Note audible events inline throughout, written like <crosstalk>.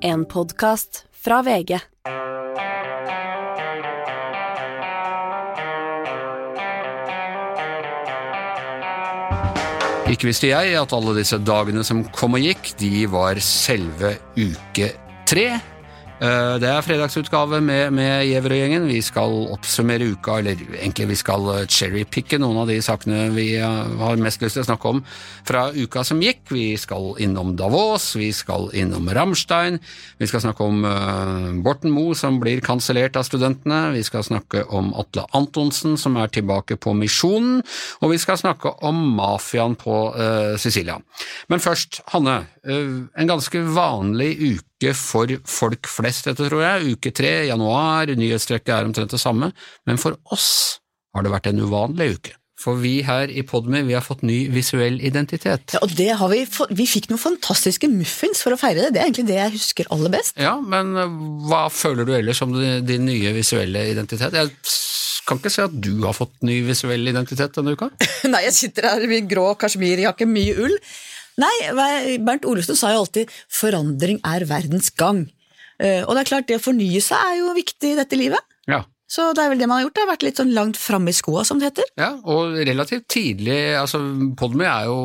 En podkast fra VG. Ikke visste jeg at alle disse dagene som kom og gikk, de var selve uke tre. Eh, Det er fredagsutgave med, med Giæver og gjengen. Vi skal oppsummere uka, eller egentlig vi skal eh, cherrypicke noen av de sakene vi eh, har mest lyst til å snakke om fra uka som gikk. Vi skal innom Davos, vi skal innom Rammstein, vi skal snakke om Borten Moe som blir kansellert av studentene, vi skal snakke om Atle Antonsen som er tilbake på misjonen, og vi skal snakke om mafiaen på uh, Sicilia. Men først, Hanne, en ganske vanlig uke for folk flest, dette tror jeg. Uke tre, januar, nyhetstrekket er omtrent det samme, men for oss har det vært en uvanlig uke. For vi her i Podme vi har fått ny visuell identitet. Ja, og det har vi, fått- vi fikk noen fantastiske muffins for å feire det. Det er egentlig det jeg husker aller best. Ja, men eh, hva føler du ellers om din din nye visuelle identitet? Jeg kan ikke se at du har fått ny visuell identitet denne uka. <laughs> Nei, jeg sitter her i min grå kasjmirjakke, mye ull. Nei, Bernt Olufsen sa jo alltid 'forandring er verdens gang'. Eh, Og det er klart, det å fornye seg er jo viktig i dette livet. Så det er vel det man har gjort. Det har vært litt sånn langt framme i skoa, som det heter. Ja, og relativt tidlig, altså Podmy er jo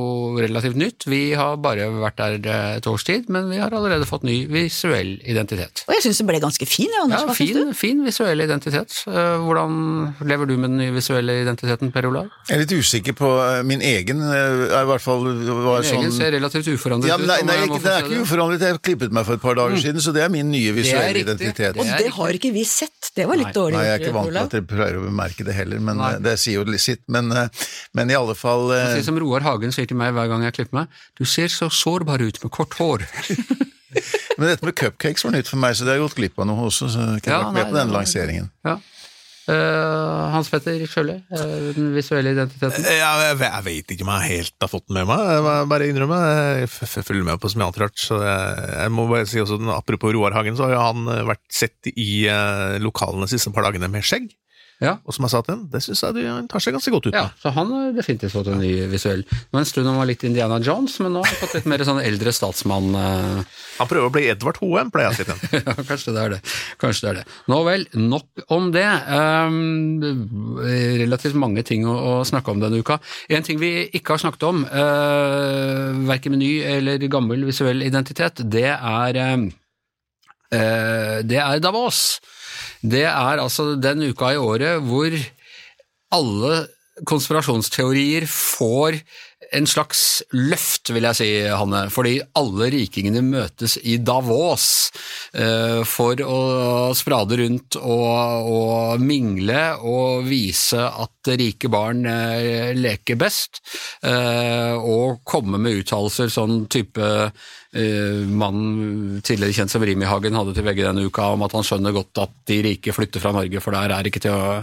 relativt nytt. Vi har bare vært der eh, et års tid, men vi har allerede fått ny visuell identitet. Og jeg syns det ble ganske fin. jeg, Anders, Ja, hva syns fin, du? fin visuell identitet. Eh, Hvordan lever du med den nye visuelle identiteten, Per Olav? Jeg er litt usikker på eh, min egen, i hvert fall var Min egen sånn ser relativt uforandret ja, men nei, ut. Nei, nei, ikke, det er ikke uforandret. Jeg klippet meg for et par dager siden, så det er min nye visuelle identitet. Det og det har ikke vi sett. Det var litt Nei. dårlig. Nei, jeg er ikke vant til at dere prøver å bemerke det heller, men Nei. eh, det sier jo sitt. Men, eh, men i alle fall Det er som Roar Hagen sier til meg hver gang jeg klipper meg, du ser så sårbar ut med kort hår. <laughs> Men dette med cupcakes var nytt for meg, så det har jeg gått glipp av noe også. Så jeg kan Ja, vært med på den lanseringen. Ja. Eh, Hans Petter Sjøli, eh, den visuelle identiteten. Ja, jeg, jeg vet ikke om jeg helt har fått den med meg, bare innrømme. Jeg følger med på som jeg alltid har hørt. Så jeg, jeg må bare si også, Apropos Roar Hagen, så har han eh, vært sett i eh, lokalene de siste par dagene med skjegg. Ja. Og som jeg sa til ham, det syns jeg han tar seg ganske godt ut Ja, så han har definitivt fått en ny visuell. Det var en stund han var litt Indiana Jones, men nå har han fått litt mer sånn eldre statsmann. eh, <laughs> Han prøver å bli Edvard Hoem, pleier jeg å si til ham. <laughs> Ja, kanskje det er det. Kanskje det er det. Nå vel, nok om det. Um, relativt mange ting å, å snakke om denne uka. En ting vi ikke har snakket om, uh, verken med ny eller gammel visuell identitet, det er eh, det er Davos. Det er altså den uka i året hvor alle konspirasjonsteorier får en slags løft, vil jeg si, Hanne, fordi alle rikingene møtes i Davos eh, for å sprade rundt og, og mingle og vise at rike barn eh, leker best, eh, og komme med uttalelser sånn type mannen tidligere kjent som Rimi-Hagen hadde til VG denne uka om at han skjønner godt at de rike flytter fra Norge, for der er ikke til å,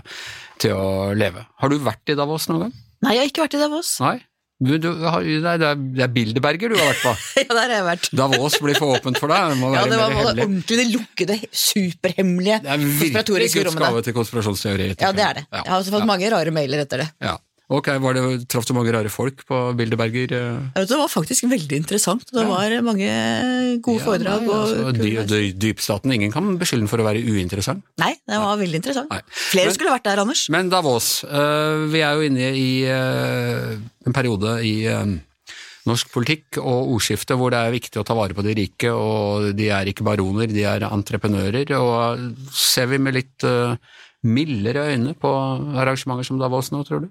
til å leve. Har du vært i Davos noen gang? Nei, jeg har ikke vært i Davos. Nei? Du, du, nei det, er, er Bilderberger du har vært på. <laughs> Ja, der har jeg vært. Davos blir for åpent for deg, det <laughs> Ja, det var, det ordentlig det lukkede, superhemmelige Det er virkelig konspiratoriske Guds gave til konspirasjonsteori. Ja, det er det. Jeg har også fått mange rare mailer etter det. Ja. Ok, var det, Traff du mange rare folk på Bilderberger? eh? Vet, Det var faktisk veldig interessant. Det var mange gode Ja, foredrag. nei, og altså, dy, dy, dypstaten, ingen kan beskylde den for å være uinteressant. Nei, det var veldig interessant. Nei. Flere Men- skulle vært der, Anders. Men Davos, uh, vi er jo inne i uh, en periode i uh, norsk politikk og ordskiftet hvor det er viktig å ta vare på de rike, og de er ikke baroner, de er entreprenører. Og ser vi med litt eh, mildere øyne på arrangementer som Davos nå, tror du?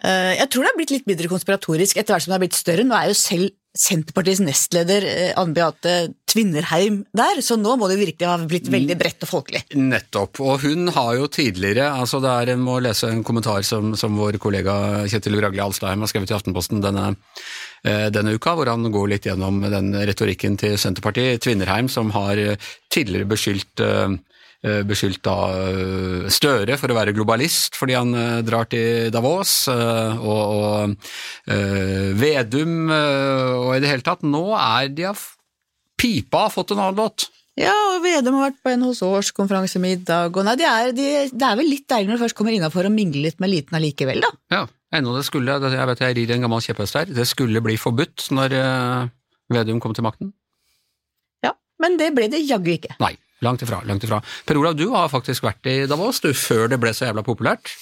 Eh, Jeg tror det har blitt litt mindre konspiratorisk etter hvert som det har blitt større. Nå er jo selv Senterpartiets nestleder eh, Anne Beate Tvinnerheim der, så nå må det virkelig ha blitt veldig bredt og folkelig. Nettopp, og hun har jo tidligere, altså det er, en må lese en kommentar som, som vår kollega Kjetil Ragli Alstheim har skrevet i Aftenposten denne, eh, denne uka, hvor han går litt gjennom den retorikken til Senterpartiet. Tvinnerheim, som har tidligere beskyldt beskyldt da eh, Støre for å være globalist fordi han eh, drar til Davos, eh, og, og eh, Vedum eh, og i det hele tatt. Nå er de av pipa fått en annen låt. Ja, og Vedum har vært på NHOs årskonferansemiddag, og nei, det er, de, det er vel litt deilig når du først kommer innafor og mingler litt med eliten allikevel, da. Ja, ennå det skulle, jeg vet jeg rir en gammel kjepphest her, det skulle bli forbudt når eh, Vedum kom til makten. Ja, men det ble det jaggu ikke. Nei, langt ifra. langt ifra. Per Olav, du har faktisk vært i Davos du, før det ble så jævla populært.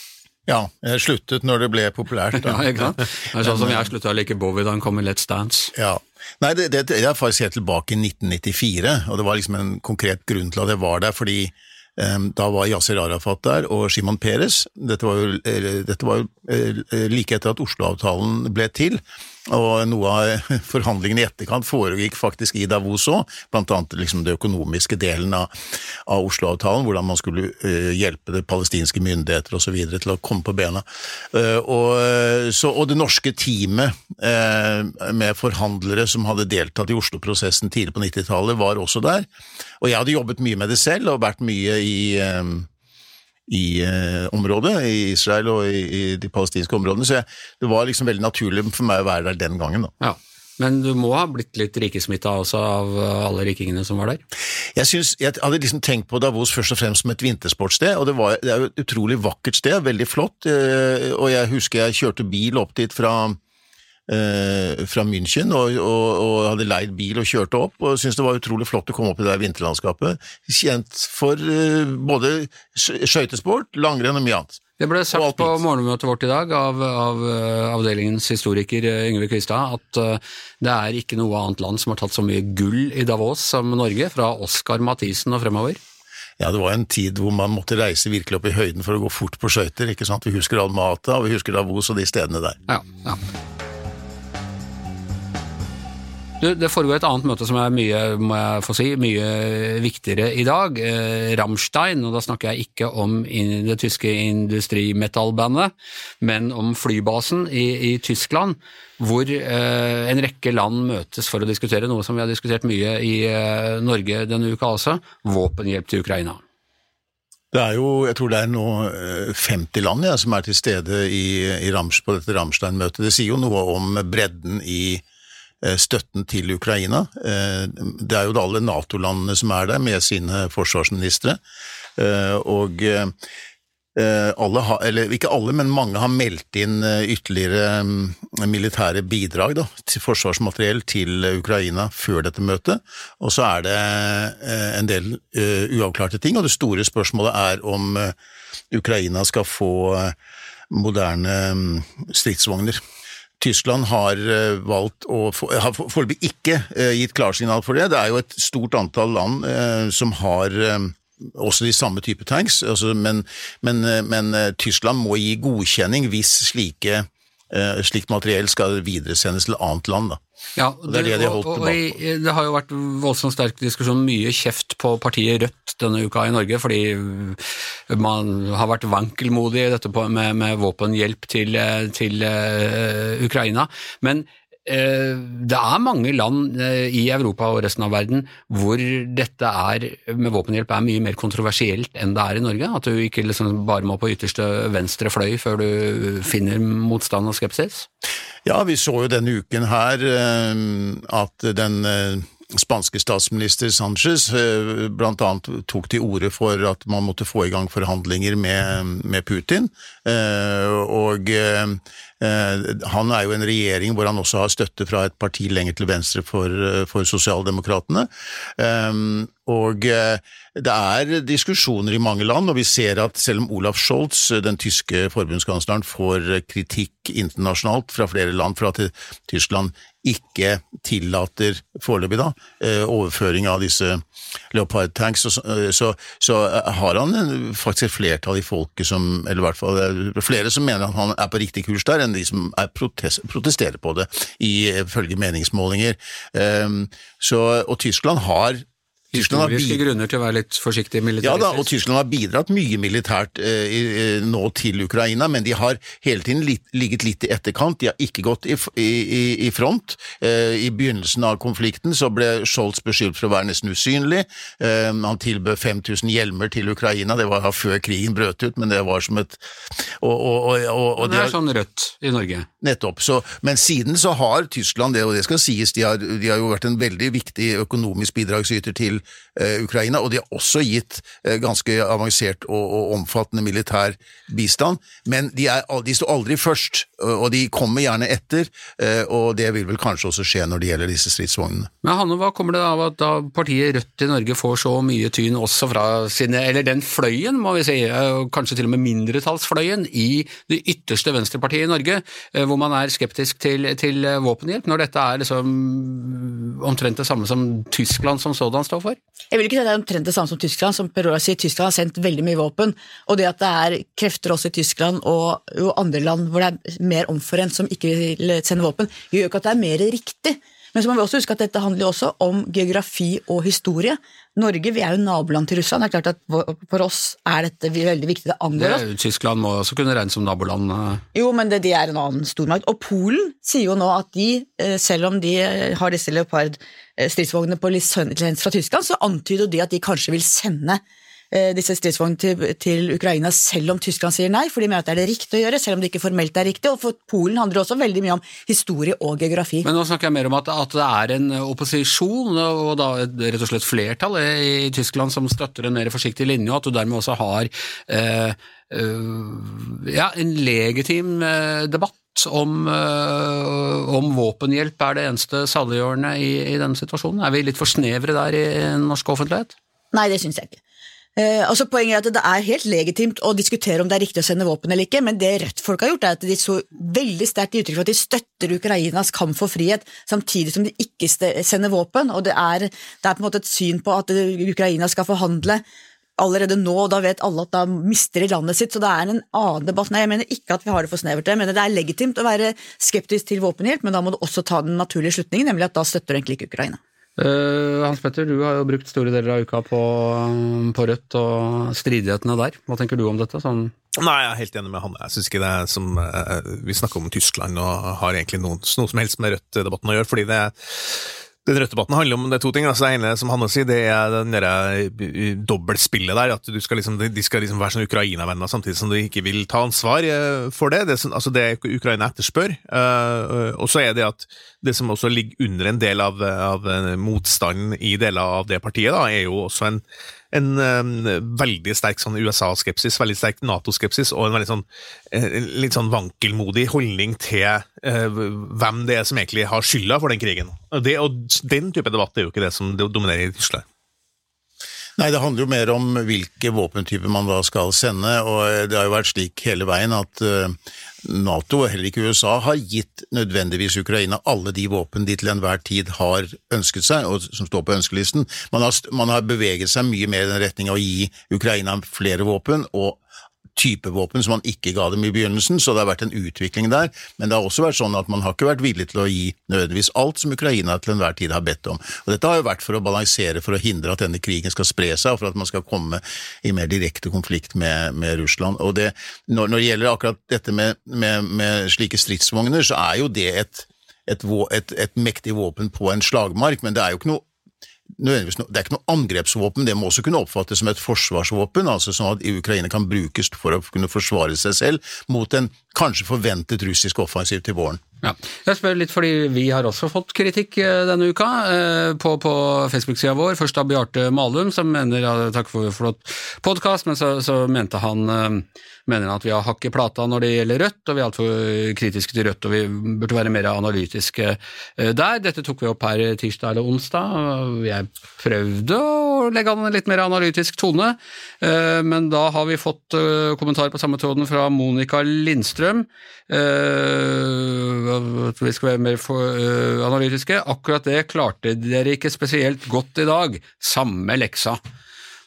Ja, jeg sluttet når det ble populært. <laughs> Ja, ikke sant? Det er sånn som jeg slutta å like Bowie da han kom i Let's Dance. Ja. Nei, det, det, det er faktisk helt tilbake i 1994, og det var liksom en konkret grunn til at jeg var der, fordi em, da var Yasir Arafat der og Shimon Peres. Dette var jo, eh, dette var jo eh, like etter at Oslo-avtalen ble til, og noe av <laughs> forhandlingene i etterkant foregikk faktisk i Davos òg, blant annet liksom det økonomiske delen av, av Oslo-avtalen, hvordan man skulle eh, hjelpe det palestinske myndigheter osv. til å komme på bena. Eh, og, så, og det norske teamet eh, med forhandlere som hadde deltatt i Oslo-prosessen tidlig på 90-tallet, var også der. Og jeg hadde jobbet mye med det selv, og vært mye i eh, i eh, området, i Israel og i, i de palestinske områdene, så jeg, det var liksom veldig naturlig for meg å være der den gangen. da. Ja. Men du må ha blitt litt rikesmitta også av uh, alle rikingene som var der? Jeg, synes, jeg hadde liksom tenkt på Davos først og fremst som et vintersportssted, og det, var, det er jo et utrolig vakkert sted, veldig flott, eh, og jeg husker jeg kjørte bil opp dit fra eh, fra München og, og, og hadde leid bil og kjørte opp, og syntes det var utrolig flott å komme opp i det vinterlandskapet. Kjent for eh, både skø- skøytesport, langrenn og mye annet. Det ble sagt på morgenmøtet vårt i dag av, av eh, avdelingens historiker eh, Yngve Kvistad at det er ikke noe annet land som har tatt så mye gull i Davos som Norge, fra Oskar Mathisen og fremover. Ja, det var en tid hvor man måtte reise virkelig opp i høyden for å gå fort på skøyter, ikke sant. Vi husker Almata, og vi husker Davos og de stedene der. Ja, ja. Det foregår et annet møte som er mye, må jeg få si, mye viktigere i dag. Eh, Rammstein, og da snakker jeg ikke om det tyske industrimetallbandet, men om flybasen i, i Tyskland, hvor eh, en rekke land møtes for å diskutere noe som vi har diskutert mye i eh, Norge denne uka også, våpenhjelp til Ukraina. Det er jo, jeg tror det er nå eh, 50 land ja, som er til stede i, i Rams, på dette Ramstein-møtet. Det sier jo noe om bredden i eh, støtten til Ukraina. Eh, Det er jo alle Nato-landene som er der, med sine forsvarsministre. Eh, Og eh, eh, alle har, eller ikke alle, men mange har meldt inn eh, ytterligere mm, militære bidrag da, til forsvarsmateriell til eh, Ukraina før dette møtet. Og så er det eh, en del eh, uavklarte ting, og det store spørsmålet er om eh, Ukraina skal få eh, moderne mm, stridsvogner. Tyskland har eh, valgt å har foreløpig ikke eh, gitt klarsignal for det. Det er jo et stort antall land eh, som har også de samme type tanks, altså, men, men, men Tyskland må gi godkjenning hvis slike, slikt materiell skal videresendes til annet land. Da. Ja, Det er det de har holdt og, og, og Det har jo vært voldsomt sterk diskusjon, mye kjeft på partiet Rødt denne uka i Norge, fordi man har vært vankelmodig i dette på, med, med våpenhjelp til, eh, til uh, Ukraina. Men eh, det er mange land eh, i Europa og resten av verden hvor dette er, med våpenhjelp er mye mer kontroversielt enn det er i Norge. At du ikke liksom bare må på ytterste venstre fløy før du finner motstand og skepsis. Ja, vi så jo denne uken her eh, at den eh, spanske statsminister Sanchez bl.a. blant annet tok til orde for at man måtte få i gang forhandlinger med, med Putin. Eh, Og eh, eh, han er jo en regjering hvor han også har støtte fra et parti lenger til venstre for, eh, for sosialdemokratene. Eh, Og eh, det er diskusjoner i mange land, og vi ser at selv om Olaf Scholz, den tyske forbundskansleren, får kritikk internasjonalt fra flere land for at Tyskland ikke tillater, foreløpig da, eh, overføring av disse Leopard tanks, så, så, så har han faktisk et flertall i folket som, eller i hvert fall er flere som mener at han er på riktig kurs der, enn de som protest, protesterer på det, ifølge meningsmålinger. Eh, Så, og Tyskland har Historiske grunner til å være litt forsiktig ja da, og Tyskland har bidratt mye militært eh, i- eh, nå til Ukraina, men de har hele tiden litt, ligget litt i etterkant. De har ikke gått i, i, i- front. Eh, I begynnelsen av konflikten så ble Scholz beskyldt for å være nesten usynlig. Eh, han tilbød 5000 hjelmer til Ukraina, det var før krigen brøt ut, men det var som et Og, og, og, og, og Og de det har- er sånn rødt i Norge. Nettopp. Så, men siden så har Tyskland det, og det skal sies, de har, de har jo vært en veldig viktig økonomisk bidragsyter til eh, Ukraina, og de har også gitt eh, ganske avansert og, og omfattende militær bistand, men de, er, de står aldri først, og de kommer gjerne etter, eh, og det vil vel kanskje også skje når det gjelder disse stridsvognene. Men Hanne, hva kommer det av at da partiet Rødt i Norge får så mye tyn også fra sine, eller den fløyen, må vi si, eh, kanskje til og med mindretallsfløyen i det ytterste venstrepartiet i Norge, eh, hvor man er skeptisk til, til våpenhjelp, når dette er liksom omtrent det samme som Tyskland som sådan står for? Jeg vil ikke si det er omtrent det samme som Tyskland. Som Per Roar sier, Tyskland har sendt veldig mye våpen. Og det at det er krefter også i Tyskland og, og andre land hvor det er mer omforent som ikke vil sende våpen, gjør jo ikke at det er mer riktig. Men så må vi også huske at dette handler også om geografi og historie. Norge vi er jo naboland til Russland. Det er klart at For oss er dette veldig viktig. Det angår oss. Tyskland må også kunne regnes som naboland. eh. Jo, men det, de er en annen stormakt. Og Polen sier jo nå at de, eh, selv om de eh, har disse Leopard-stridsvognene på lisens fra Tyskland, så antyder de at de kanskje vil sende disse stridsvognene til, til Ukraina selv om Tyskland sier nei, for de mener at det er det riktig å gjøre, selv om det ikke formelt er riktig. Og for Polen handler det også veldig mye om historie og geografi. Men nå snakker jeg mer om at, at det er en opposisjon, og da rett og slett flertall i Tyskland som støtter en mer forsiktig linje, og at du dermed også har eh, eh, ja, en legitim eh, debatt om, eh, om våpenhjelp er det eneste saliggjørende i, i denne situasjonen. Er vi litt for snevre der i norsk offentlighet? Nei, det syns jeg ikke. Eh, altså Poenget er at Det er helt legitimt å diskutere om det er riktig å sende våpen eller ikke, men det Rødt-folk har gjort, er at de så veldig sterkt i uttrykk for at de støtter Ukrainas kamp for frihet, samtidig som de ikke sender våpen. og Det er, det er på en måte et syn på at Ukraina skal forhandle allerede nå, og da vet alle at da mister de landet sitt. Så det er en annen debatt. Nei, jeg mener ikke at vi har det for snevert. Jeg mener det er legitimt å være skeptisk til våpenhjelp, men da må du også ta den naturlige slutningen, nemlig at da støtter du egentlig ikke Ukraina. Eh, Hans Petter, du har jo brukt store deler av uka på, på Rødt og stridighetene der. Hva tenker du om dette? Sånn Nei, jeg er helt enig med han. Jeg synes ikke det er som eh, Vi snakker om Tyskland og har egentlig noe, noe som helst med Rødt-debatten å gjøre, fordi det den Rødt-debatten handler om det er to ting. Altså, det ene som Hanne sier, det er den der, eh, dobbeltspillet der. At skal liksom, de skal liksom være sånn Ukraina-venner samtidig som de ikke vil ta ansvar eh, for det. Det, sånn- altså det Ukraina etterspør. Uh, og så er det at det som også ligger under en del av, av motstanden i deler av det partiet, da, er jo også en en um, veldig sterk sånn USA-skepsis, veldig sterk Nato-skepsis, og en veldig sånn, eh, litt sånn vankelmodig holdning til uh, hvem det er som egentlig har skylda for den krigen. Det, og Den type debatt er jo ikke det som dominerer i Tyskland. Nei, det handler jo mer om hvilke våpentyper man da skal sende, og det har jo vært slik hele veien at eh, Nato, og heller ikke USA, har gitt nødvendigvis Ukraina alle de våpen de til enhver tid har ønsket seg, og som står på ønskelisten. Man har, man har beveget seg mye mer i den retning av å gi Ukraina flere våpen, og type våpen som man ikke ga dem i begynnelsen, så det har vært en utvikling der. Men det har også vært sånn at man har ikke vært villig til å gi nødvendigvis alt som Ukraina til enhver tid har bedt om. Og Dette har jo vært for å balansere, for å hindre at denne krigen skal spre seg, og for at man skal komme i mer direkte konflikt med, med Russland. Og det, når, når det gjelder akkurat dette med, med, med slike stridsvogner, så er jo det et, et, et, et mektig våpen på en slagmark, men det er jo ikke noe nødvendigvis no, Det er ikke noe angrepsvåpen, det må også kunne oppfattes som et forsvarsvåpen, altså sånn at Ukraina kan brukes for å kunne forsvare seg selv mot en kanskje forventet russisk offensiv til våren. Ja. Jeg spør litt fordi vi har også fått kritikk eh, denne uka eh, på, på Facebook-sida vår. Først av Bjarte Malum, som mener ja, takk for flott podkast, men så, så mente han eh, mener at vi har hakk i plata når det gjelder Rødt, og vi er altfor kritiske til Rødt, og vi burde være mer analytiske eh, der. Dette tok vi opp her tirsdag eller onsdag. Jeg prøvde å legge an en litt mer analytisk tone, eh, men da har vi fått eh, kommentar på samme tråden fra Monica Lindstrøm. At vi skal være mer analytiske. Akkurat det klarte dere ikke spesielt godt i dag. Samme leksa.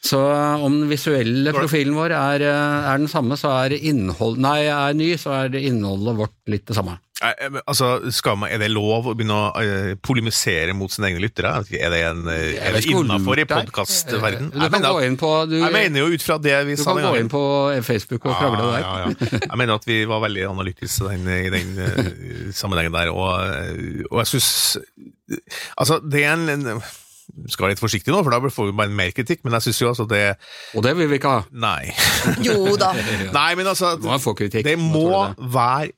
Så eh, om den visuelle profilen vår er, eh, er den samme, så er innhold, nei, er ny, så er det innholdet vårt litt det samme. Eh, altså, skal man, Er det lov å begynne å polemisere mot sine egne lyttere? Er det, en, er det innafor i podkastverdenen? er. Du kan gå inn på du, Jeg mener jo ut fra det vi sa du kan gå inn på Facebook og krangle. Ja, ja, ja. Jeg mener at vi var veldig analytiske i den, sammenhengen der, og, og jeg syns Altså, det er en skal være litt forsiktig nå, for da får vi bare mer kritikk, men jeg syns jo altså det Og det vil vi ikke ha. Nei. Jo da. <laughs> Nei, men altså. Det må være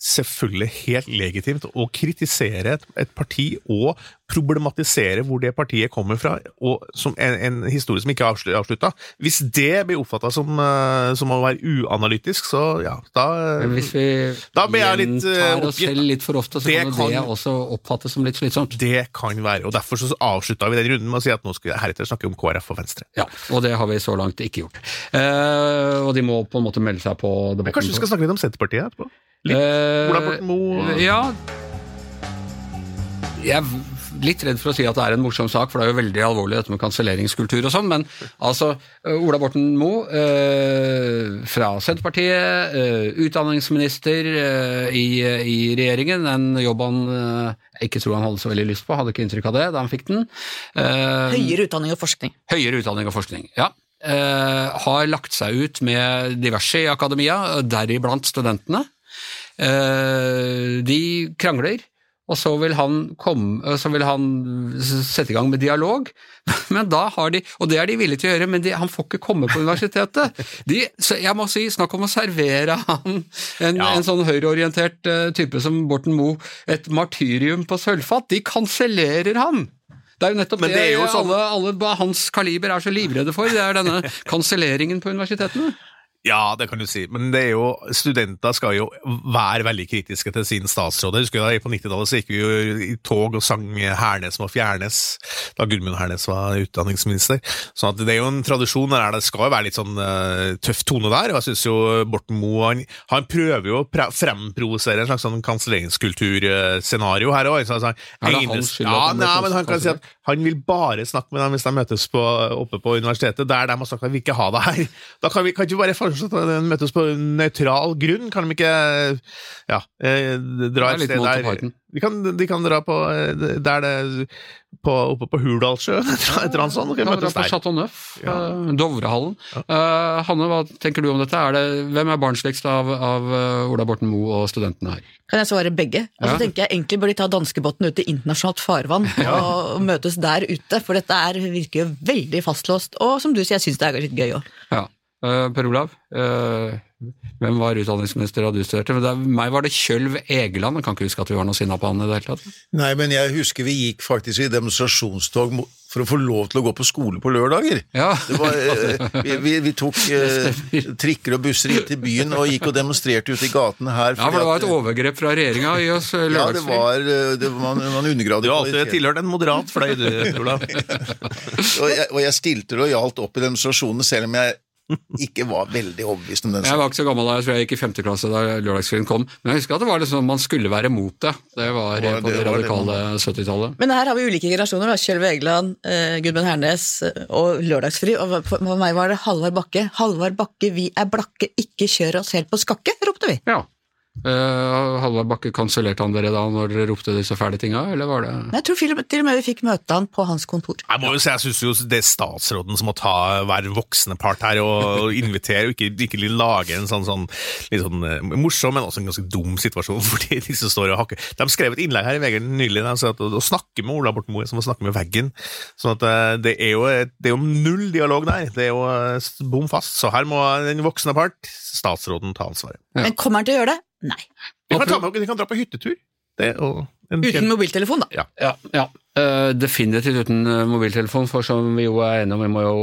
selvfølgelig helt legitimt å kritisere et, et parti og problematisere hvor det partiet kommer fra, og som en, en historie som ikke er avslutta. Hvis det blir oppfatta som, uh, som, å være uanalytisk, så ja, da Men Hvis vi da uh, gjentar oss selv litt for ofte, så Det kan jo det også oppfattes som litt slitsomt. Det kan være, og derfor så avslutta vi den runden med å si at nå skal vi heretter snakke om KrF og Venstre. Ja, og det har vi så langt ikke gjort. Eh, og de må på en måte melde seg på Men debatten. kanskje vi skal snakke litt om Senterpartiet etterpå? Litt Eh, Ola Borten Moe Ja. Jeg er litt redd for å si at det er en morsom sak, for det er jo veldig alvorlig dette med kanselleringskultur og sånn, men altså eh, Ola Borten Moe eh, fra Senterpartiet, eh, utdanningsminister eh, i, i regjeringen, en jobb han eh, ikke tror han hadde så veldig lyst på, hadde ikke inntrykk av det da han fikk den. Eh, Høyere utdanning og forskning. Høyere utdanning og forskning, ja. Eh, har lagt seg ut med diverse i akademia, deriblant studentene. Eh, de krangler, og så vil, han komme, så vil han sette i gang med dialog. <laughs> Men da har de, og det er de villige til å gjøre, men de, han får ikke komme på universitetet. De, så jeg må si, snakk om å servere han, en, Ja. en sånn høyreorientert eh, type som Borten Moe, et martyrium på sølvfat. De kansellerer han! Det er jo nettopp Men det, det jo sånn- alle, alle hans kaliber er så livredde for, det er denne <laughs> kanselleringen på universitetene. Ja, det kan du si, men det er jo, studenter skal jo være veldig kritiske til sin statsråd. Jeg husker da På 90-tallet så gikk vi jo i tog og sang 'Hernes må fjernes', da Gudmund Hernes var utdanningsminister. Så det er jo en tradisjon der det skal jo være litt sånn uh, tøff tone der. og jeg synes jo Borten Moe han, han prøver jo å pre- fremprovosere en slags sånn kanselleringskulturscenario her òg. Er det hans skyld ja, nei, men han kan si at han vil bare snakke med dem hvis de møtes på, oppe på universitetet, der de har sagt at vi ikke ha det her. Da kan vi kan vi bare foreslå at de møtes på nøytral grunn? Kan de ikke ja, eh, dra er et sted der de kan, de kan dra på eh, der det på, Oppe på Hurdalssjøen, <laughs> et eller annet sånt. De kan dra på. Chateau Neuf, ja. Dovrehallen. Eh, Hanne, hva tenker du om dette? Er det, hvem er barnsligst av, av eh, Ola Borten Moe og studentene her? Kan jeg svare begge? Og så Ja. tenker jeg Egentlig bør de ta danskebåten ut i internasjonalt farvann <laughs> og, og møtes der ute, for dette er, virker jo veldig fastlåst. Og som du sier, jeg syns det er litt gøy òg. Ja. Eh, per Olav, eh, hvem var utdanningsminister da du studerte? Men det, er- meg var det Kjølv Egeland, jeg kan ikke huske at vi var noe sinna på han i det hele tatt. Nei, men jeg husker vi gikk faktisk i demonstrasjonstog for å få lov til å gå på skole på lørdager. Ja. Det var, eh, vi, vi, vi tok <laughs> eh, trikker og busser inn til byen og gikk og demonstrerte ute i gatene her. Ja, for det var et overgrep fra regjeringa i oss lørdagsfri. ja, det var, det var man, man undergravde Du har alltid tilhørt en moderat fløy, du, <laughs> Olav. Og jeg, og jeg stilte lojalt opp i demonstrasjonene, selv om jeg ikke var veldig overbevist om den Jeg var ikke så gammel da, jeg tror jeg gikk i femte klasse da lørdagsfriden kom, men jeg husker at det var liksom man skulle være mot det. Det var, Det var- på det det radikale 70-tallet. Men her har vi ulike generasjoner. da. Kjell Egeland, eh, Gudmund Hernes eh, og Lørdagsfri. Og for for meg var det Halvard Bakke. Halvard Bakke, vi er blakke, ikke kjør oss helt på skakke, ropte vi. Ja. Uh, Halvard Bakke kansellerte han dere da når dere ropte disse fæle tinga, eller var det jeg tror til og med- til og med vi fikk møte han på hans kontor. Jeg må jo si, jeg synes jo det er statsråden som må ta, hver voksne part her og, og invitere, og ikke, ikke lage en sånn, sånn litt sånn eh, morsom, men også en ganske dum situasjon <laughs> for de som står og hakker. De skrev et innlegg her i VG nylig der, så at, å, snakke med Ola Borten Moe som å snakke med veggen. sånn at eh, det er, jo, det er jo null dialog der. Det er jo bom fast. Så her må den voksne part, statsråden, ta ansvaret. Ja. Men kommer han til å gjøre det? Nei. De kan, ta med, de kan dra på hyttetur. Det, og en, Uten mobiltelefon, da. Ja. Ja. ja. Uh, definitivt uten eh, mobiltelefon, for som vi jo er enige om, vi må jo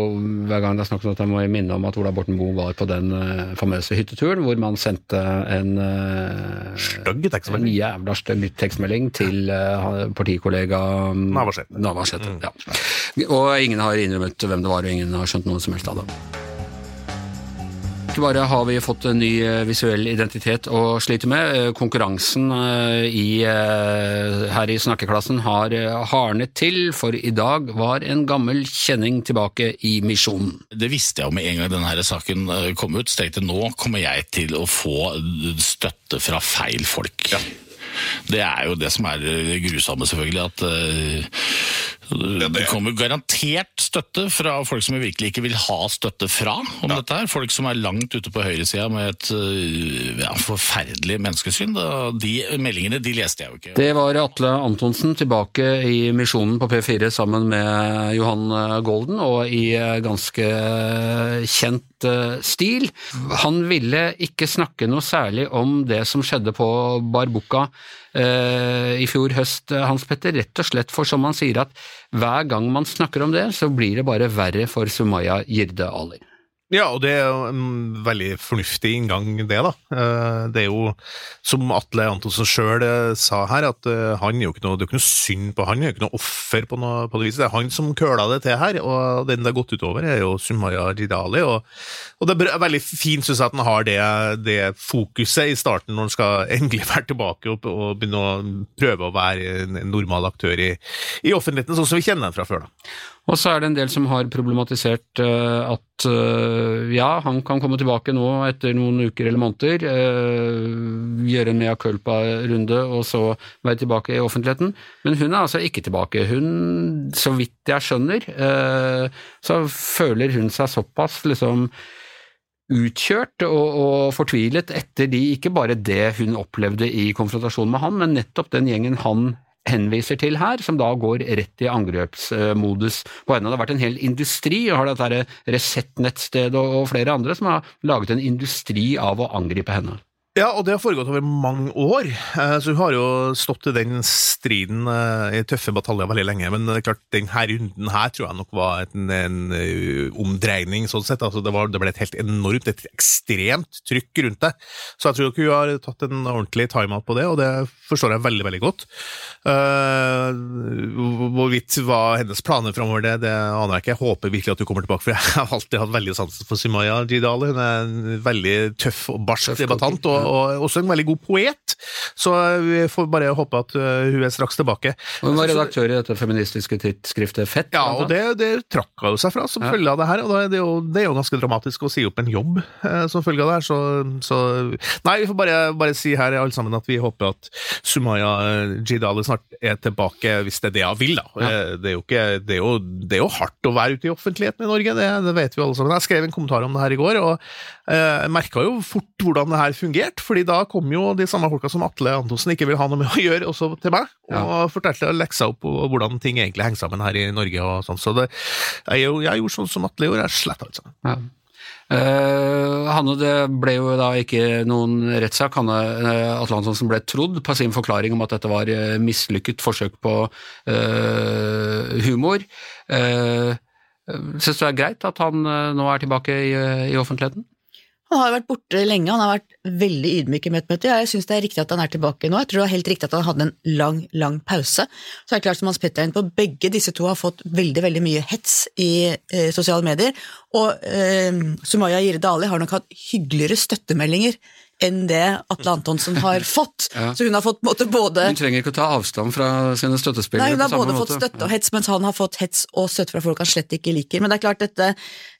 hver gang det er snakk om dette, må jeg minne om at Ola Borten Moe var på den uh, famøse hytteturen hvor man sendte en uh, Stygg en jævla stygg tekstmelding til uh, partikollega mm, Navarsete. Navarsete, ja. Og ingen har innrømmet hvem det var, og ingen har skjønt noe som helst av det. Ikke bare har vi fått en ny eh, visuell identitet å slite med, eh, konkurransen eh, i, her i snakkeklassen har hardnet til, for i dag var en gammel kjenning tilbake i misjonen. Det visste jeg jo med en gang denne saken kom ut. Så tenkte jeg, nå kommer jeg til å få støtte fra feil folk. Det er jo det som er det grusomme, selvfølgelig. At Det kommer garantert støtte fra folk som virkelig ikke vil ha støtte fra om dette her. Folk som er langt ute på høyresida med et øh, ja, forferdelig menneskesyn. Da, de meldingene de leste jeg jo ikke. Det var Atle Antonsen tilbake i Misjonen på P4 sammen med Johan Golden, og i ganske kjent stil. Han ville ikke snakke noe særlig om det som skjedde på Barbuca i fjor høst, Hans Petter, rett og slett for som han sier at hver gang man snakker om det, så blir det bare verre for Sumaya Jirde Ali. Ja, og det er jo en veldig fornuftig inngang, det, da. Eh, det er jo, som Atle Antonsen sjøl eh, sa her, at eh, han er jo ikke noe, det er ikke noe synd på han, det er jo ikke noe offer på noe på det viset. Det er han som køla det til her, og den det har gått utover, er jo Sumaya Jidali. Og, og det er veldig fint, syns jeg, at han har det, det, fokuset i starten, når han skal <laughs> endelig være tilbake og, og begynne å prøve å være en normal aktør i, i offentligheten, sånn som vi kjenner ham fra før. da. Og så er det en del som har problematisert uh, at uh, ja, han kan komme tilbake nå etter noen uker eller måneder, uh, gjøre en mea culpa-runde og så være tilbake i offentligheten. Men hun er altså ikke tilbake. Hun, så vidt jeg skjønner, så føler hun seg såpass liksom utkjørt og, og, fortvilet etter de, ikke bare det hun opplevde i konfrontasjon med han, men nettopp den gjengen han henviser til her, som da går rett i angrepsmodus på henne. Det har vært en hel industri, og har dette Resett-nettstedet og flere andre som har laget en industri av å angripe henne. Ja, og det har foregått over mange år, eh, så hun har jo stått i den striden eh, i tøffe bataljer veldig lenge. Men det er klart, denne runden her tror jeg nok var en, en eh, omdreining, sånn sett. Altså, det, var, det, ble et helt enormt, et ekstremt trykk rundt det. Så jeg tror ikke hun har tatt en ordentlig time-out på det, og det forstår jeg veldig, veldig godt. Uh, hvorvidt hva hennes planer framover, det, det aner jeg ikke. Jeg håper virkelig at hun kommer tilbake, for jeg <laughs> har alltid hatt veldig sansen for Simaya Jidali. Hun er en veldig tøff og barsk debattant. og og også en veldig god poet. Så vi får bare håpe at uh, hun er straks tilbake. Hun var redaktør i dette feministiske tidsskriftet Fett? Ja, og det, det trakk hun seg fra som ja. følge av det her. og det er, jo, det er jo ganske dramatisk å si opp en jobb uh, som følge av det her, så, så, Nei, vi får bare, bare, si her alle sammen at vi håper at Sumaya Jidali snart er tilbake, hvis det er det hun vil, da. Ja. Eh, det, er jo ikke, det, er jo, det er jo hardt å være ute i offentligheten i Norge, det, det vet vi alle sammen. Jeg skrev en kommentar om det her i går, og jeg merka jo fort hvordan det her fungerte fordi da kom jo de samme folka som Atle Antonsen ikke vil ha noe med å gjøre, også til meg, og ja. fortalte leksa opp og hvordan ting egentlig henger sammen her i Norge og sånn. Så det, jeg, jeg, gjorde sånn som Atle gjorde, jeg sletta alt sammen. Ja. Uh, Hanne, det ble jo da ikke noen rettssak. Hanne uh, Atle Antonsen ble trodd på sin forklaring om at dette var uh, mislykket forsøk på uh, humor. Uh, Syns du det er greit at han nå er tilbake i, i offentligheten? Han har vært borte lenge, han har vært veldig ydmyk i møtet. Jeg syns det er riktig at han er tilbake nå. Jeg tror det var helt riktig at han hadde en lang, lang pause. Så er det klart som Hans Petter er inne på, begge disse to har fått veldig veldig mye hets i eh, sosiale medier. Og eh, Sumaya Jire Dali har nok hatt hyggeligere støttemeldinger enn det Atle Antonsen har <laughs> fått. Ja. Så hun har fått måte, både Hun trenger ikke å ta avstand fra sine støttespillere? Nei, hun har både måte. fått støtte og hets, mens han har fått hets og støtte fra folk han slett ikke liker. Men det er klart, dette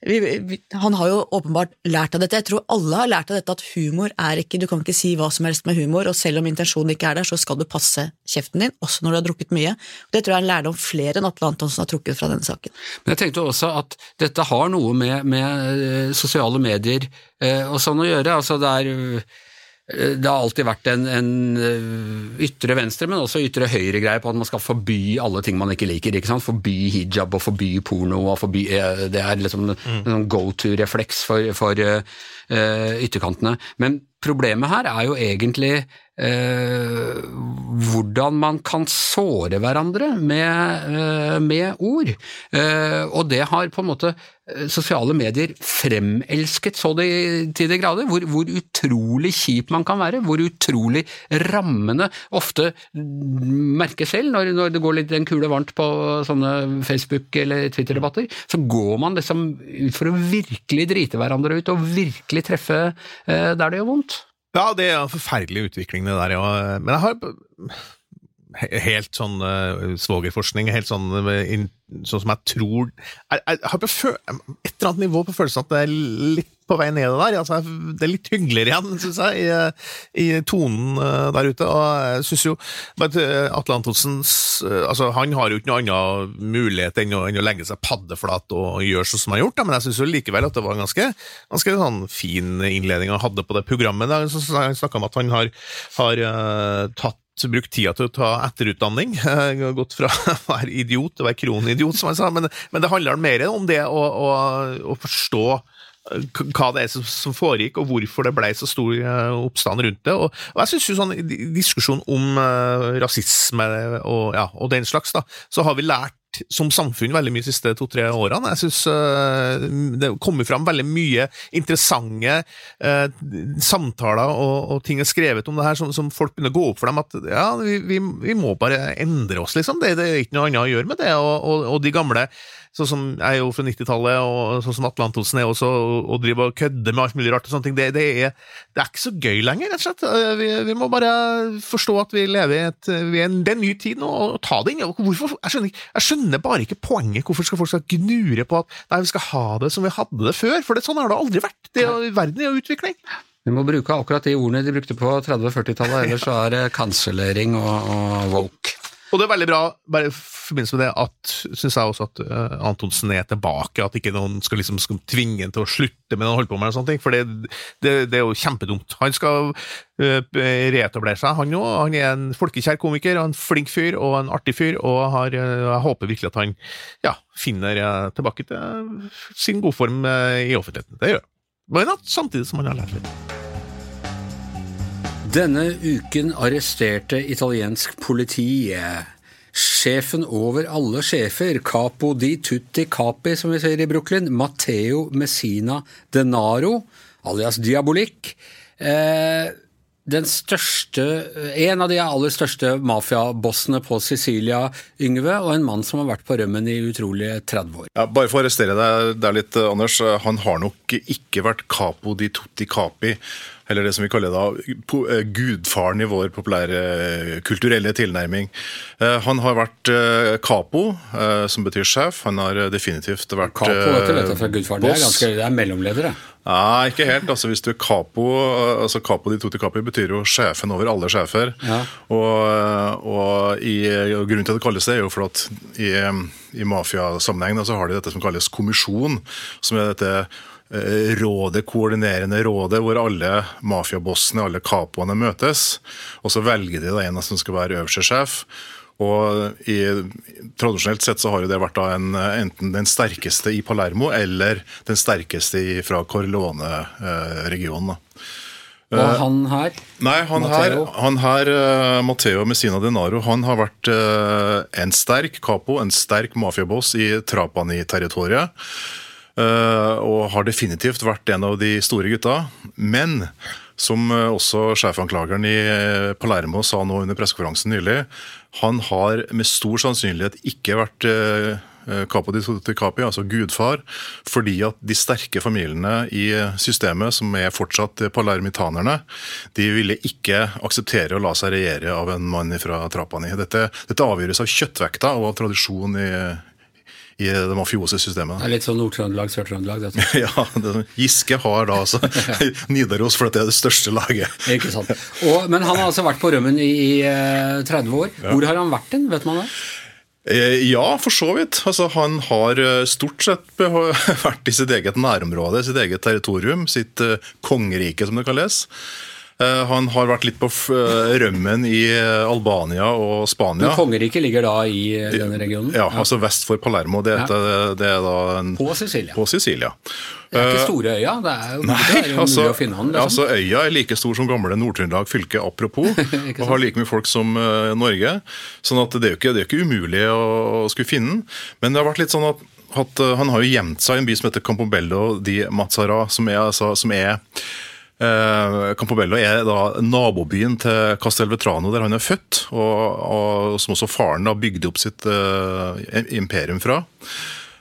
vi, vi, Han har jo åpenbart lært av dette. Jeg tror alle har lært av dette at humor er ikke Du kan ikke si hva som helst med humor, og selv om intensjonen ikke er der, så skal du passe kjeften din, også når du har drukket mye. Det tror jeg er en lærdom flere enn Atle Antonsen har trukket fra denne saken. Men jeg tenkte også at dette har noe med, med eh, sosiale medier eh, og sånn å gjøre. altså det er Eh, det har alltid vært en, en, eh, ytre venstre, men også ytre høyre-greie på at man skal forby alle ting man ikke liker. ikke sant? Forby hijab og forby porno. og forby, Det er liksom mm. en sånn go to-refleks for, for uh, ytterkantene. Men problemet her er jo egentlig eh, hvordan man kan såre hverandre med, eh, med ord. Eh, og det har på en måte eh, sosiale medier fremelsket så det til de grader. Hvor, hvor, utrolig kjip man kan være, hvor utrolig rammende ofte merker selv når, når det går litt en kule varmt på sånne Facebook- eller Twitter-debatter, så går man liksom ut for å virkelig drite hverandre ut og virkelig treffe eh, der det gjør vondt. Ja, det er en forferdelig utvikling, det der. Ja. Men jeg har helt sånn uh, svogerforskning, helt sånn, in, sånn som jeg tror Jeg, jeg har på et eller annet nivå på følelsen at det er litt på vei ned der. Altså, det er litt hyggeligere igjen, syns jeg, i, i tonen eh, der ute. Og jeg syns jo Atle Antonsen eh, altså, han har jo ikke noen annen mulighet enn å, enn å legge seg paddeflat og gjøre sånn som han har gjort, da, men jeg syns likevel at det var en ganske, ganske sånn fin innledning han hadde på det programmet. Han snakka om at han har, har eh, tatt brukt tida til å ta etterutdanning. <laughs> Gått fra <laughs> å være idiot til å være kronidiot, som han sa. Men, men det handler mer om det å, å, å forstå hva det er som, foregikk, og hvorfor det ble så stor eh, oppstand rundt det. Og, og jeg synes jo sånn diskusjon om uh, rasisme og, ja, og den slags, da, så har vi lært som samfunn veldig mye de siste to-tre årene. Jeg synes uh, det kommer fram veldig mye interessante uh, samtaler og, og ting er skrevet om det her som, som folk begynner å gå opp for dem at ja, vi, vi, vi må bare endre oss, liksom. Det, det er ikke noe annet å gjøre med det. Og, og de gamle Sånn som jeg er jo fra 90-tallet, og sånn som Atle Antonsen er også, og, driver og kødder med alt mulig rart og sånne ting. Det, det, er, det er ikke så gøy lenger, rett og slett. Eh, Vi, vi må bare forstå at vi lever i et, vi er en, det er en ny tid nå, og ta det inn. Hvorfor, jeg, skjønner, jeg skjønner bare ikke poenget. Hvorfor skal folk skal gnure på at nei, vi skal ha det som vi hadde det før? For det, sånn har det aldri vært. Det, er- verden er jo utvikling. Vi må bruke akkurat de ordene de brukte på 30- og 40-tallet, ellers så er det kansellering og, og woke. Og det er veldig bra, bare i forbindelse med det, at synes jeg også at uh, Antonsen er tilbake, at ikke noen skal liksom skal tvinge ham til å slutte med det han holder på med, ting, for det, det, det er jo kjempedumt. Han skal uh, reetablere seg, han òg. Han er en folkekjær komiker, og en flink fyr og en artig fyr, og har, uh, jeg håper virkelig at han ja, finner eh, tilbake til sin godform i offentligheten. Det gjør han. Men at samtidig som han har lært litt. Denne uken arresterte italiensk politi eh, sjefen over alle sjefer, capo di tutti capi, som vi sier i Brooklyn, Matteo Messina Denaro, alias Diabolik. Eh, den største, En av de aller største mafiabossene på Sicilia, Yngve, og en mann som har vært på rømmen i utrolige 30 år. Ja, bare for å arrestere deg der litt, Anders. Han har nok ikke vært capo di tutti capi, eller det som vi kaller da eh, gudfaren i vår populære eh, kulturelle tilnærming. Eh, Han har vært capo, som betyr sjef. Han har definitivt vært Capo, dette vet du, fra gudfaren. gudfaren. Det er, ganske, det er mellomledere. Nei, ikke helt. Altså, hvis du er capo altså Capo di tutti capi betyr jo sjefen over alle sjefer. Ja. Og, og, i, og grunnen til at det kalles det, er jo for at i, i mafiasammenheng så har de dette som kalles kommisjon. Som er dette rådet, koordinerende rådet, hvor alle mafiabossene, alle capoene møtes. Og så velger de da en som skal være øverste sjef. Og i, Tradisjonelt sett så har jo det vært en, enten den sterkeste i Palermo eller den sterkeste i, fra Corleone-regionen. da. Og han her Nei, han Matteo? her, han her eh, Matteo Messina Denaro, han har vært eh, en sterk capo, en sterk mafiaboss i Trapani-territoriet. Eh, og har definitivt vært en av de store gutta. Men som eh, også sjefanklageren i eh, Palermo sa nå under pressekonferansen nylig, han har med stor sannsynlighet ikke vært Capo di capi, altså gudfar, fordi at de sterke familiene i systemet, som er fortsatt palermitanerne, de ville ikke akseptere å la seg regjere av en mann fra Trapani. Dette, dette avgjøres av kjøttvekta og av tradisjon i, i det mafiose systemet. Det er litt sånn Nord-Trøndelag, Sør-Trøndelag. <laughs> Ja, Giske har da altså <laughs> Nidaros, for det er det største laget. Ikke sant. Og, men han har altså vært på rømmen i, i eh, 30 år. Hvor har han vært den, vet man det? Eh, Ja, for så vidt. Altså, han har eh, stort sett <laughs> vært i sitt eget nærområde, sitt eget territorium, sitt eh, kongerike, som det kalles. Eh, Han har vært litt på eh, rømmen i eh, Albania og Spania. Men kongeriket ligger da i denne regionen? Ja, altså vest for Palermo. Det, er- det er da en, På Sicilia. på Sicilia. Det er ikke store øya, det er jo, det er jo altså, mulig å finne han. Liksom. altså Øya er like stor som gamle Nord-Trøndelag fylke, apropos, <laughs> og har like mye folk som uh, Norge. sånn at det er jo ikke, det er ikke umulig å, å skulle finne den. Men det har vært litt sånn at, at uh, han har jo gjemt seg i en by som heter Campobello di Mazzara, som er, altså, som er Eh, Campobello er da nabobyen til Castelvetrano, der han er født, og, og som også faren da bygde opp sitt eh, imperium fra.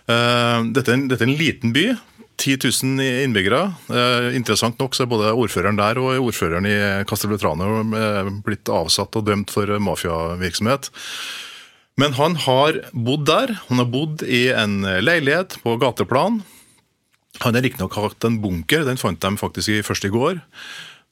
Eh, dette, er en, dette er en liten by. 10 000 innbyggere. Eh, interessant nok så er både ordføreren der og ordføreren i Castelvetrano eh, blitt avsatt og dømt for mafiavirksomhet. Men han har bodd der. Han har bodd i en leilighet på gateplan. Han har riktignok hatt en bunker, den fant de faktisk først i går.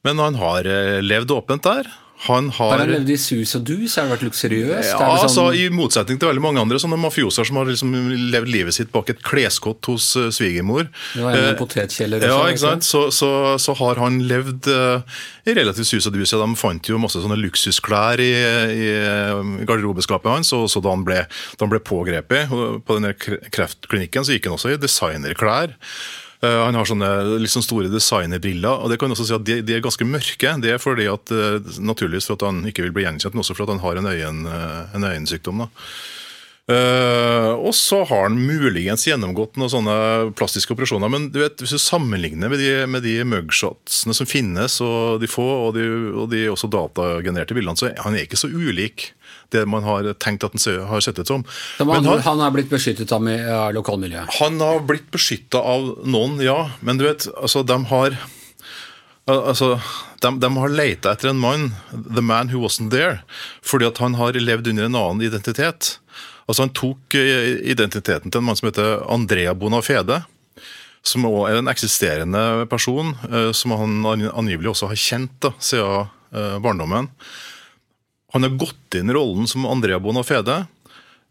Men han har eh, levd åpent der. Han har, Har han levd i sus og dus? Har han vært luksuriøs? ja, sånn... altså, sånn, I motsetning til veldig mange andre sånne mafioser som har liksom levd livet sitt bak et kleskott hos uh, svigermor. En Eh, potetkjeller ja, også, ikke sant? Så, så, så har han levd uh, i relativt sus og dus. Ja, de fant jo masse sånne luksusklær i, i eh, garderobeskapet hans. og så Da han ble, da han ble pågrepet på denne kreftklinikken, så gikk han også i designerklær. Eh, Han har sånne liksom store designerbriller, og det kan også si at de, de er ganske mørke. Det er fordi at, eh, naturligvis for at han ikke vil bli gjenkjent, men også for at han har en, øyen, eh, en øyensykdom. da. Uh, og så har han muligens gjennomgått noen sånne plastiske operasjoner. Men du vet, hvis du sammenligner med de, med de mugshotsene som finnes, og de få, og de, og de også datagenererte bildene, så er han ikke så ulik det man har tenkt at den har sett ut som. Men han, han er blitt beskyttet av av lokalmiljøet. han har blitt beskytta av noen, ja. Men du vet, altså, de har Altså, de, de har leita etter en mann, the man who wasn't there, fordi at han har levd under en annen identitet. Altså Han tok eh, identiteten til en mann som heter Andrea Bonafede. Som også er en eksisterende person, eh, som han angivelig også har kjent da, siden eh, barndommen. Han har gått inn i rollen som Andrea Bonafede.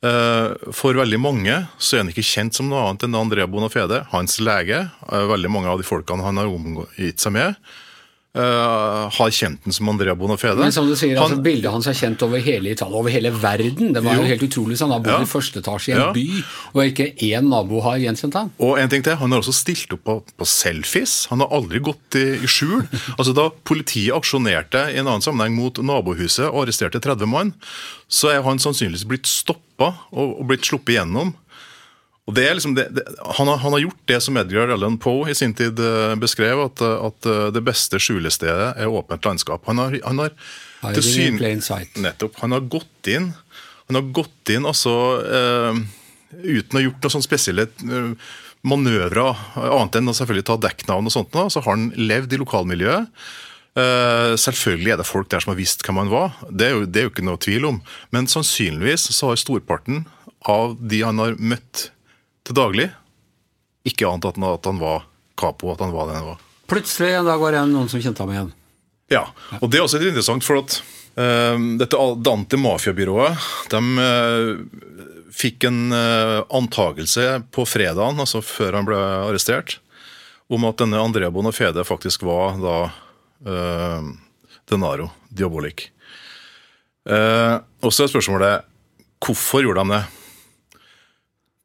Eh, For veldig mange så er han ikke kjent som noe annet enn Andrea Bonafede. Hans lege, eh, veldig mange av de folkene han har omgitt seg med, eh, har kjent den som Andrea Bonafede. Men som du sier, altså, Bildet hans er kjent over hele Italia, over hele verden. Det var jo Jo. helt utrolig. så Han har bodd Ja. i første etasje i en Ja. by, og ikke én nabo har gjenkjent ham. Og en ting til, Han har også stilt opp på, på selfies. Han har aldri gått i, i skjul. <laughs> Altså Da politiet aksjonerte i en annen sammenheng mot nabohuset og arresterte 30 mann, så er han sannsynligvis blitt stoppa og, og blitt sluppet gjennom. Og det er liksom det, det, han, har, han har gjort det som Edgar Allan Poe i sin tid eh, beskrev, at, eh, at eh, det beste skjulestedet er åpent landskap. Han har, han har syn-. Nettopp. Han har gått inn Han har gått inn altså eh, uten å ha gjort noen sånne spesielle eh, manøvrer, annet enn å selvfølgelig ta dekknavn og sånt, da, så har han levd i lokalmiljøet. Eh, selvfølgelig er det folk der som har visst hvem han var, det er, jo, det er jo ikke noe tvil om. Men sannsynligvis så har storparten av de han har møtt til daglig, ikke annet enn at han var capo, at han var den han var. Plutselig en dag var det noen som kjente ham igjen. Ja, og det er også litt interessant, for at uh, dette Dante Mafiabyrået de uh, fikk en uh, antagelse på fredagen, altså før han ble arrestert, om at denne Andrea Bonafede faktisk var da uh, Denaro Diabolik. Uh, og så er spørsmålet hvorfor gjorde de det?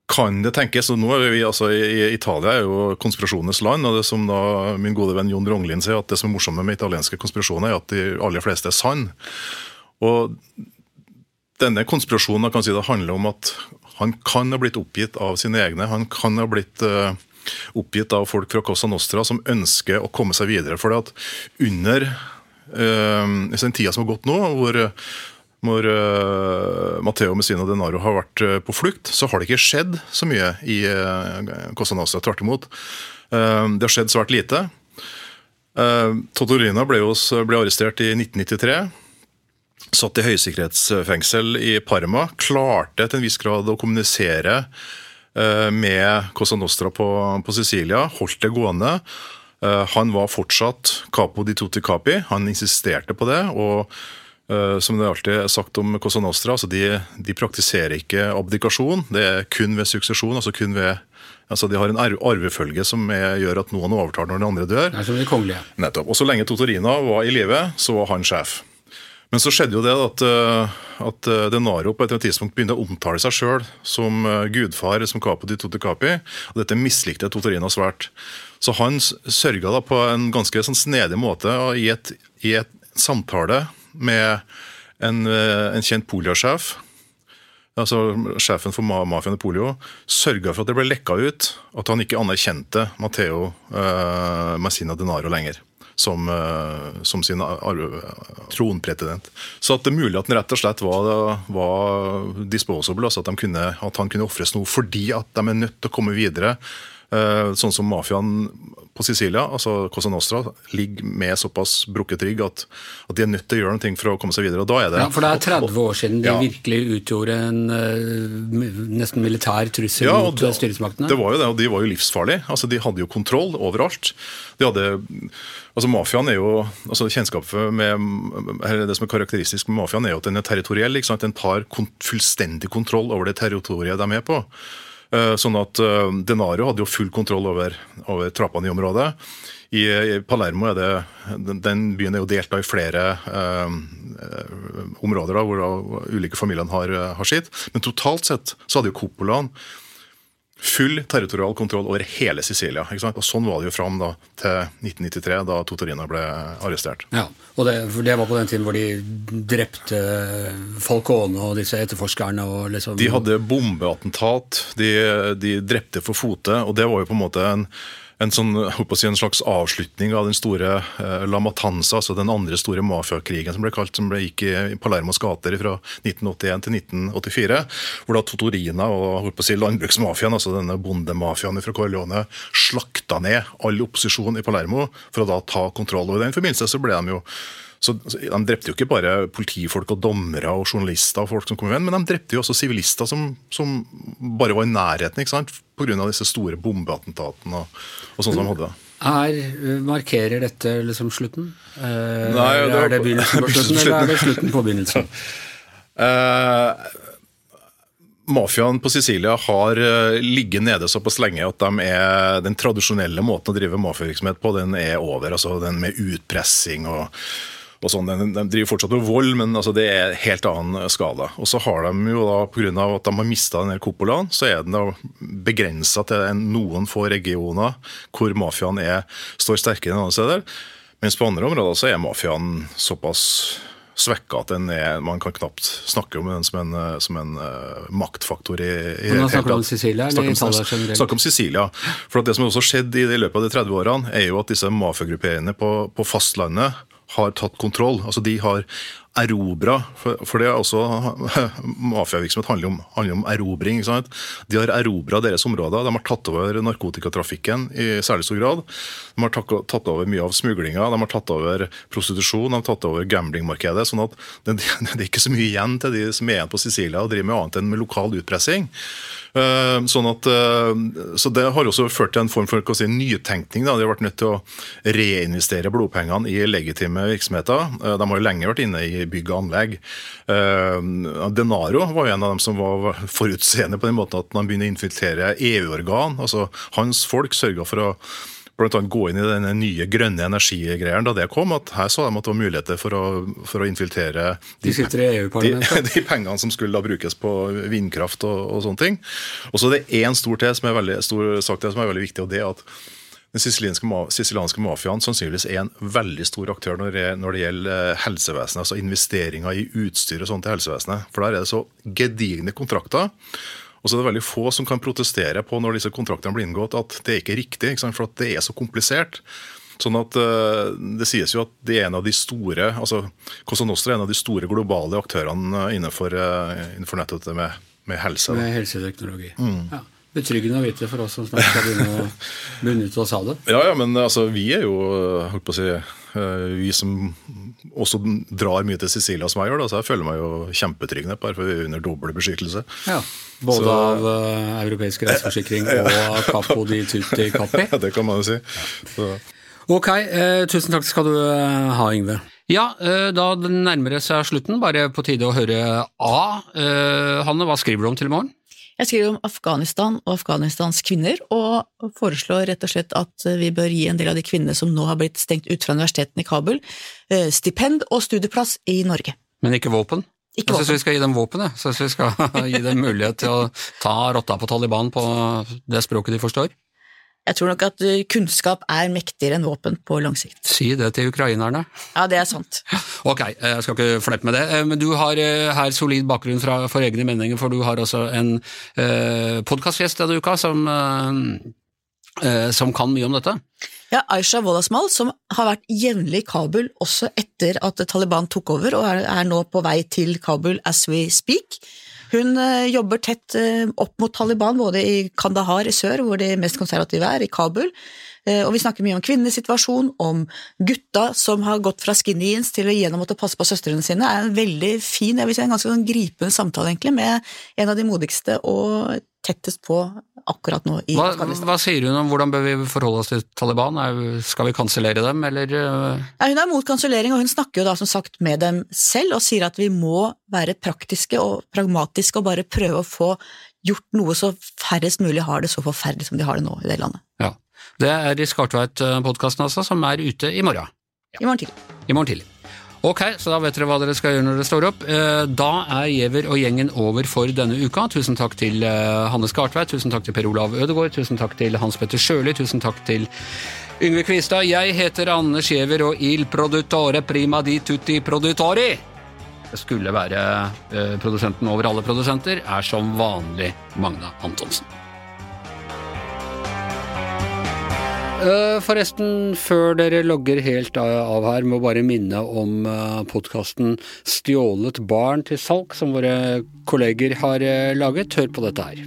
Kan det tenkes, og nå er vi altså i Italia er jo konspirasjonenes land, og det som da min gode venn Jon Ronglin sier, at det som er morsomme med italienske konspirasjoner, er at de aller fleste er sann. Og denne konspirasjonen kan si det handler om at han kan ha blitt oppgitt av sine egne. Han kan ha blitt eh, oppgitt av folk fra Cosa Nostra som ønsker å komme seg videre. For det at under uh, den tida som har gått nå, hvor hvor uh, Matteo Messina Denaro har vært uh, på flukt, så har det ikke skjedd så mye i uh, Cosa Nostra. Tvert imot. Uh, det har skjedd svært lite. Uh, Totorina ble, jo, ble arrestert i 1993. Satt i høysikkerhetsfengsel i Parma. Klarte til en viss grad å kommunisere med Cosa Nostra på, på Sicilia. Holdt det gående. Han var fortsatt capo di tutti capi. Han insisterte på det. og som det alltid er sagt om Cosa Nostra, altså de, de praktiserer ikke abdikasjon. Det er kun ved suksesjon. altså kun ved altså De har en arvefølge som er, gjør at noen overtar når den andre dør. Er som de kongelige. Nettopp. Og Så lenge Totorina var i live, så var han sjef. Men så skjedde jo det at, uh, at Denaro på et eller annet tidspunkt begynte å omtale seg sjøl som gudfar, som Capo di Capi. Og dette mislikte Totorina svært. Så han sørga da på en ganske sånn snedig måte og i et, i et samtale med en, en kjent poliosjef, altså sjefen for mafiaen i Polio, sørga for at det ble lekka ut at han ikke anerkjente Matteo eh, Messina Denaro lenger. Som, eh, som sin tronpretendent. Så at det er mulig at han rett og slett var, var disposable, altså at, kunne, at han kunne ofres noe fordi at de er nødt til å komme videre Eh, Sånn som mafiaen på Sicilia, altså Cosa Nostra, ligger med såpass brukket rygg at, at de er nødt til å gjøre noe for å komme seg videre. og da er det... Ja, For det er 30 år siden de Ja. virkelig utgjorde en eh, nesten militær trussel Ja, mot det- eh, styresmaktene. Det var jo det, og de var jo livsfarlige. Altså, de hadde jo kontroll overalt. De hadde, altså Mafiaen er jo altså Kjennskapet med eller Det som er karakteristisk med mafiaen, er jo at den er territoriell. ikke sant? Den tar kon fullstendig kontroll over det territoriet de er på. Eh, Sånn at eh, Denario hadde jo full kontroll over, over i området I, Palermo er det den, byen er jo delt av i flere eh, eh, områder da, hvor da ulike familier har, har sitt. Men totalt sett så hadde jo Coppolaen full territorial kontroll over hele Sicilia. Og Sånn var det jo fram da, til 1993, da Totorina ble arrestert. Ja, og det, det var på den tiden hvor de drepte Falcone og disse etterforskerne og liksom De hadde bombeattentat, de, de drepte for fote, og det var jo på en måte en, en, sånn, si, en slags avslutning av den store eh, La Matanza, altså den andre store mafiakrigen som ble kalt, som ble, gikk i Palermos gater fra 1981 til 1984. Hvor da Totorina og si, landbruksmafiaen, altså denne bondemafiaen fra Corleone, slakta ned all opposisjon i Palermo for å da ta kontroll. Og I den forbindelse så ble de jo så De drepte jo ikke bare politifolk og dommere og journalister, og folk som kom igjen, men de drepte jo også sivilister som, som bare var i nærheten ikke sant? pga. disse store bombeattentatene og, og sånn som de hadde. Er, eh, markerer dette liksom slutten? Eh, Nei, det var- er det begynnelsen på <laughs> slutten, eller er det slutten på begynnelsen? <laughs> Eh, Mafiaen på Sicilia har eh, ligget nede såpass lenge at de er, den tradisjonelle måten å drive mafiavirksomhet på, den er over. altså Den med utpressing og, og sånn. De, de driver fortsatt med vold, men altså, det er helt annen skala. Og så har de jo da, pga. at de har mista Coppolaen, så er den da begrensa til noen få regioner hvor mafiaen er, står sterkere enn andre steder. Mens på andre områder så er mafiaen såpass svekka at den er, man kan knapt snakke om den som en, som en eh, maktfaktor. i, i Men snakker du om. Sicilia, eller Snakker om-? Snakker om Sicilia. For at det som også har skjedd i, i løpet av de 30 årene, er jo at disse mafiagrupperingene på, på fastlandet har tatt kontroll. Altså De har erobra, for, for det er også <laughs> mafiavirksomhet handler om, handler om erobring. ikke sant? De har erobra deres områder. De har tatt over narkotikatrafikken i særlig stor grad. De har tatt, over mye av smuglinga, de har tatt over prostitusjon, de har tatt over gamblingmarkedet. sånn at <laughs> det, det er ikke så mye igjen til de som er igjen på Sicilia og driver med annet enn med lokal utpressing. Eh, Sånn at, eh, så Det har også ført til en form for si, nytenkning. Da. De har vært nødt til å reinvestere blodpengene i legitime virksomheter. Eh, De har jo lenge vært inne i bygg og anlegg. Eh, Denaro var jo en av dem som var forutseende på den måten at han begynner å infiltrere EU-organ. altså Hans folk sørga for å annet gå inn i denne nye grønne energigreien da det kom. at Her så de at det var muligheter for å, for å infiltrere De de, <laughs> de pengene som skulle da brukes på vindkraft og, og sånne ting. Og så er det én stor til som er veldig, stor sak til som er veldig viktig, og det er at den sicilianske, ma- mafiaen sannsynligvis er en veldig stor aktør når det, når det gjelder eh, helsevesenet, altså investeringer i utstyr og sånt til helsevesenet. For der er det så gedigne kontrakter. Og så er det veldig få som kan protestere på når disse kontraktene blir inngått, at det er ikke riktig, ikke for at det er så komplisert. Sånn at eh, Det sies jo at det er en av de store altså Cosa Nostra er en av de store globale aktørene innenfor, eh, innenfor nettopp med, med helse. Da. Med helseteknologi. Mm. Ja. Betryggende å vite for oss som snart skal begynne å benytte oss av det. Ja, ja, men altså, vi er jo holdt på å si, eh, vi som også drar mye til Sicilia som jeg gjør, da, så jeg føler meg jo kjempetryggende bare for vi er under doble beskyttelse. Ja. Både Så- av uh, europeisk reiseforsikring <laughs> og av Capo di Tutti <laughs> Cappi? Ja, det kan man jo si. Så. Ok, eh, tusen takk skal du eh, ha, Yngve. Ja, eh, da det nærmer seg slutten, bare på tide å høre A. Eh, Hanne, hva skriver du om til i morgen? Jeg skriver om Afghanistan og Afghanistans kvinner, og foreslår rett og slett at vi bør gi en del av de kvinnene som nå har blitt stengt ut fra universitetene i Kabul, eh, stipend og studieplass i Norge. Men ikke våpen? Ikke Jeg syns vi skal gi dem våpen, jeg. Syns vi skal <laughs> gi dem mulighet til å ta rotta på Taliban på det språket de forstår. Jeg tror nok at eh, kunnskap er mektigere enn våpen på lang sikt. Si det til ukrainerne. Ja, det er sant. Ok, eh, jeg skal ikke fleppe med det, eh, men du har her solid bakgrunn fra, for egne meninger, for du har også en eh, podkastgjest denne uka som, eh, som kan mye om dette. Ja, Aisha Wolasmal, som har vært jevnlig i Kabul også etter at Taliban tok over, og er, er nå på vei til Kabul as we speak. Hun eh, jobber tett eh, opp mot Taliban, både i Kandahar i sør, hvor de mest konservative er, i Kabul. Eh, Og vi snakker mye om kvinnenes situasjon, om gutta som har gått fra skinny jeans til å igjen måtte passe på søstrene sine. Det er en veldig fin, jeg vil si en ganske sånn gripende samtale, egentlig, med en av de modigste og tettest på akkurat nå i Hva, Afghanistan. hva sier hun om hvordan bør vi forholde oss til Taliban? Skal vi kansellere dem, eller øh, Ja, hun er mot kansellering, og hun snakker jo da som sagt med dem selv og sier at vi må være praktiske og pragmatiske og bare prøve å få gjort noe så færrest mulig har det så forferdelig som de har det nå i det landet. Ja. Det er i Skartveit-podkasten altså, som er ute i morgen. I morgen tidlig. I morgen tidlig. Ok, så da vet dere hva dere skal gjøre når dere står opp. Eh, Da er Giæver og gjengen over for denne uka. Tusen takk til eh, Hanne Skartveit, tusen takk til Per Olav Ødegaard, tusen takk til Hans Petter Sjøli, tusen takk til Yngve Kvistad. Jeg heter Anders Giæver, og il produttore prima di tutti produttori. Jeg skulle være eh, produsenten over alle produsenter, er som vanlig Magna Antonsen. Forresten, før dere logger helt av her, må bare minne om podkasten Stjålet barn til salg, som våre kolleger har eh, laget. Hør på dette her.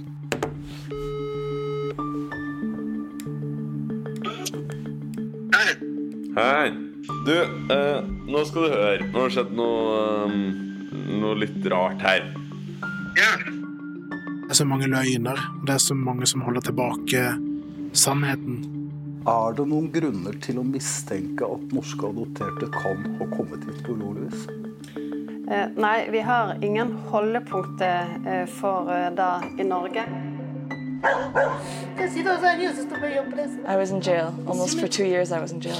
Hei. Du, eh, nå skal du høre. Nå har det skjedd noe, eh, noe litt rart her. Det er så mange løgner. Det er så mange som holder tilbake sannheten. Er det noen grunner til å mistenke at norske adopterte kan ha kommet hit på ulovlig vis? Eh, Nei, vi har ingen holdepunkter eh, for eh, det i Norge. I was in jail. Almost for two years I was in jail.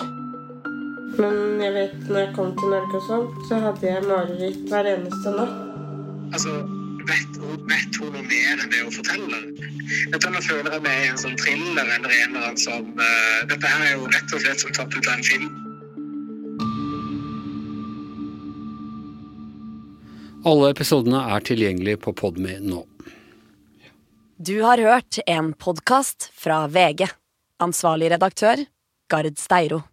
Men jeg vet, når jeg kom til Norge og sånn, så hadde jeg mareritt hver eneste natt. Altså, vet, vet hun noe mer enn det hun forteller? Dette nå føler jeg meg i en sånn thriller eller en eller annen som uh, Dette her er jo rett og slett som tatt ut av en film. Alle episodene er tilgjengelige på Podme nå. Du har hørt en podkast fra VG. Ansvarlig redaktør, Gard Steiro.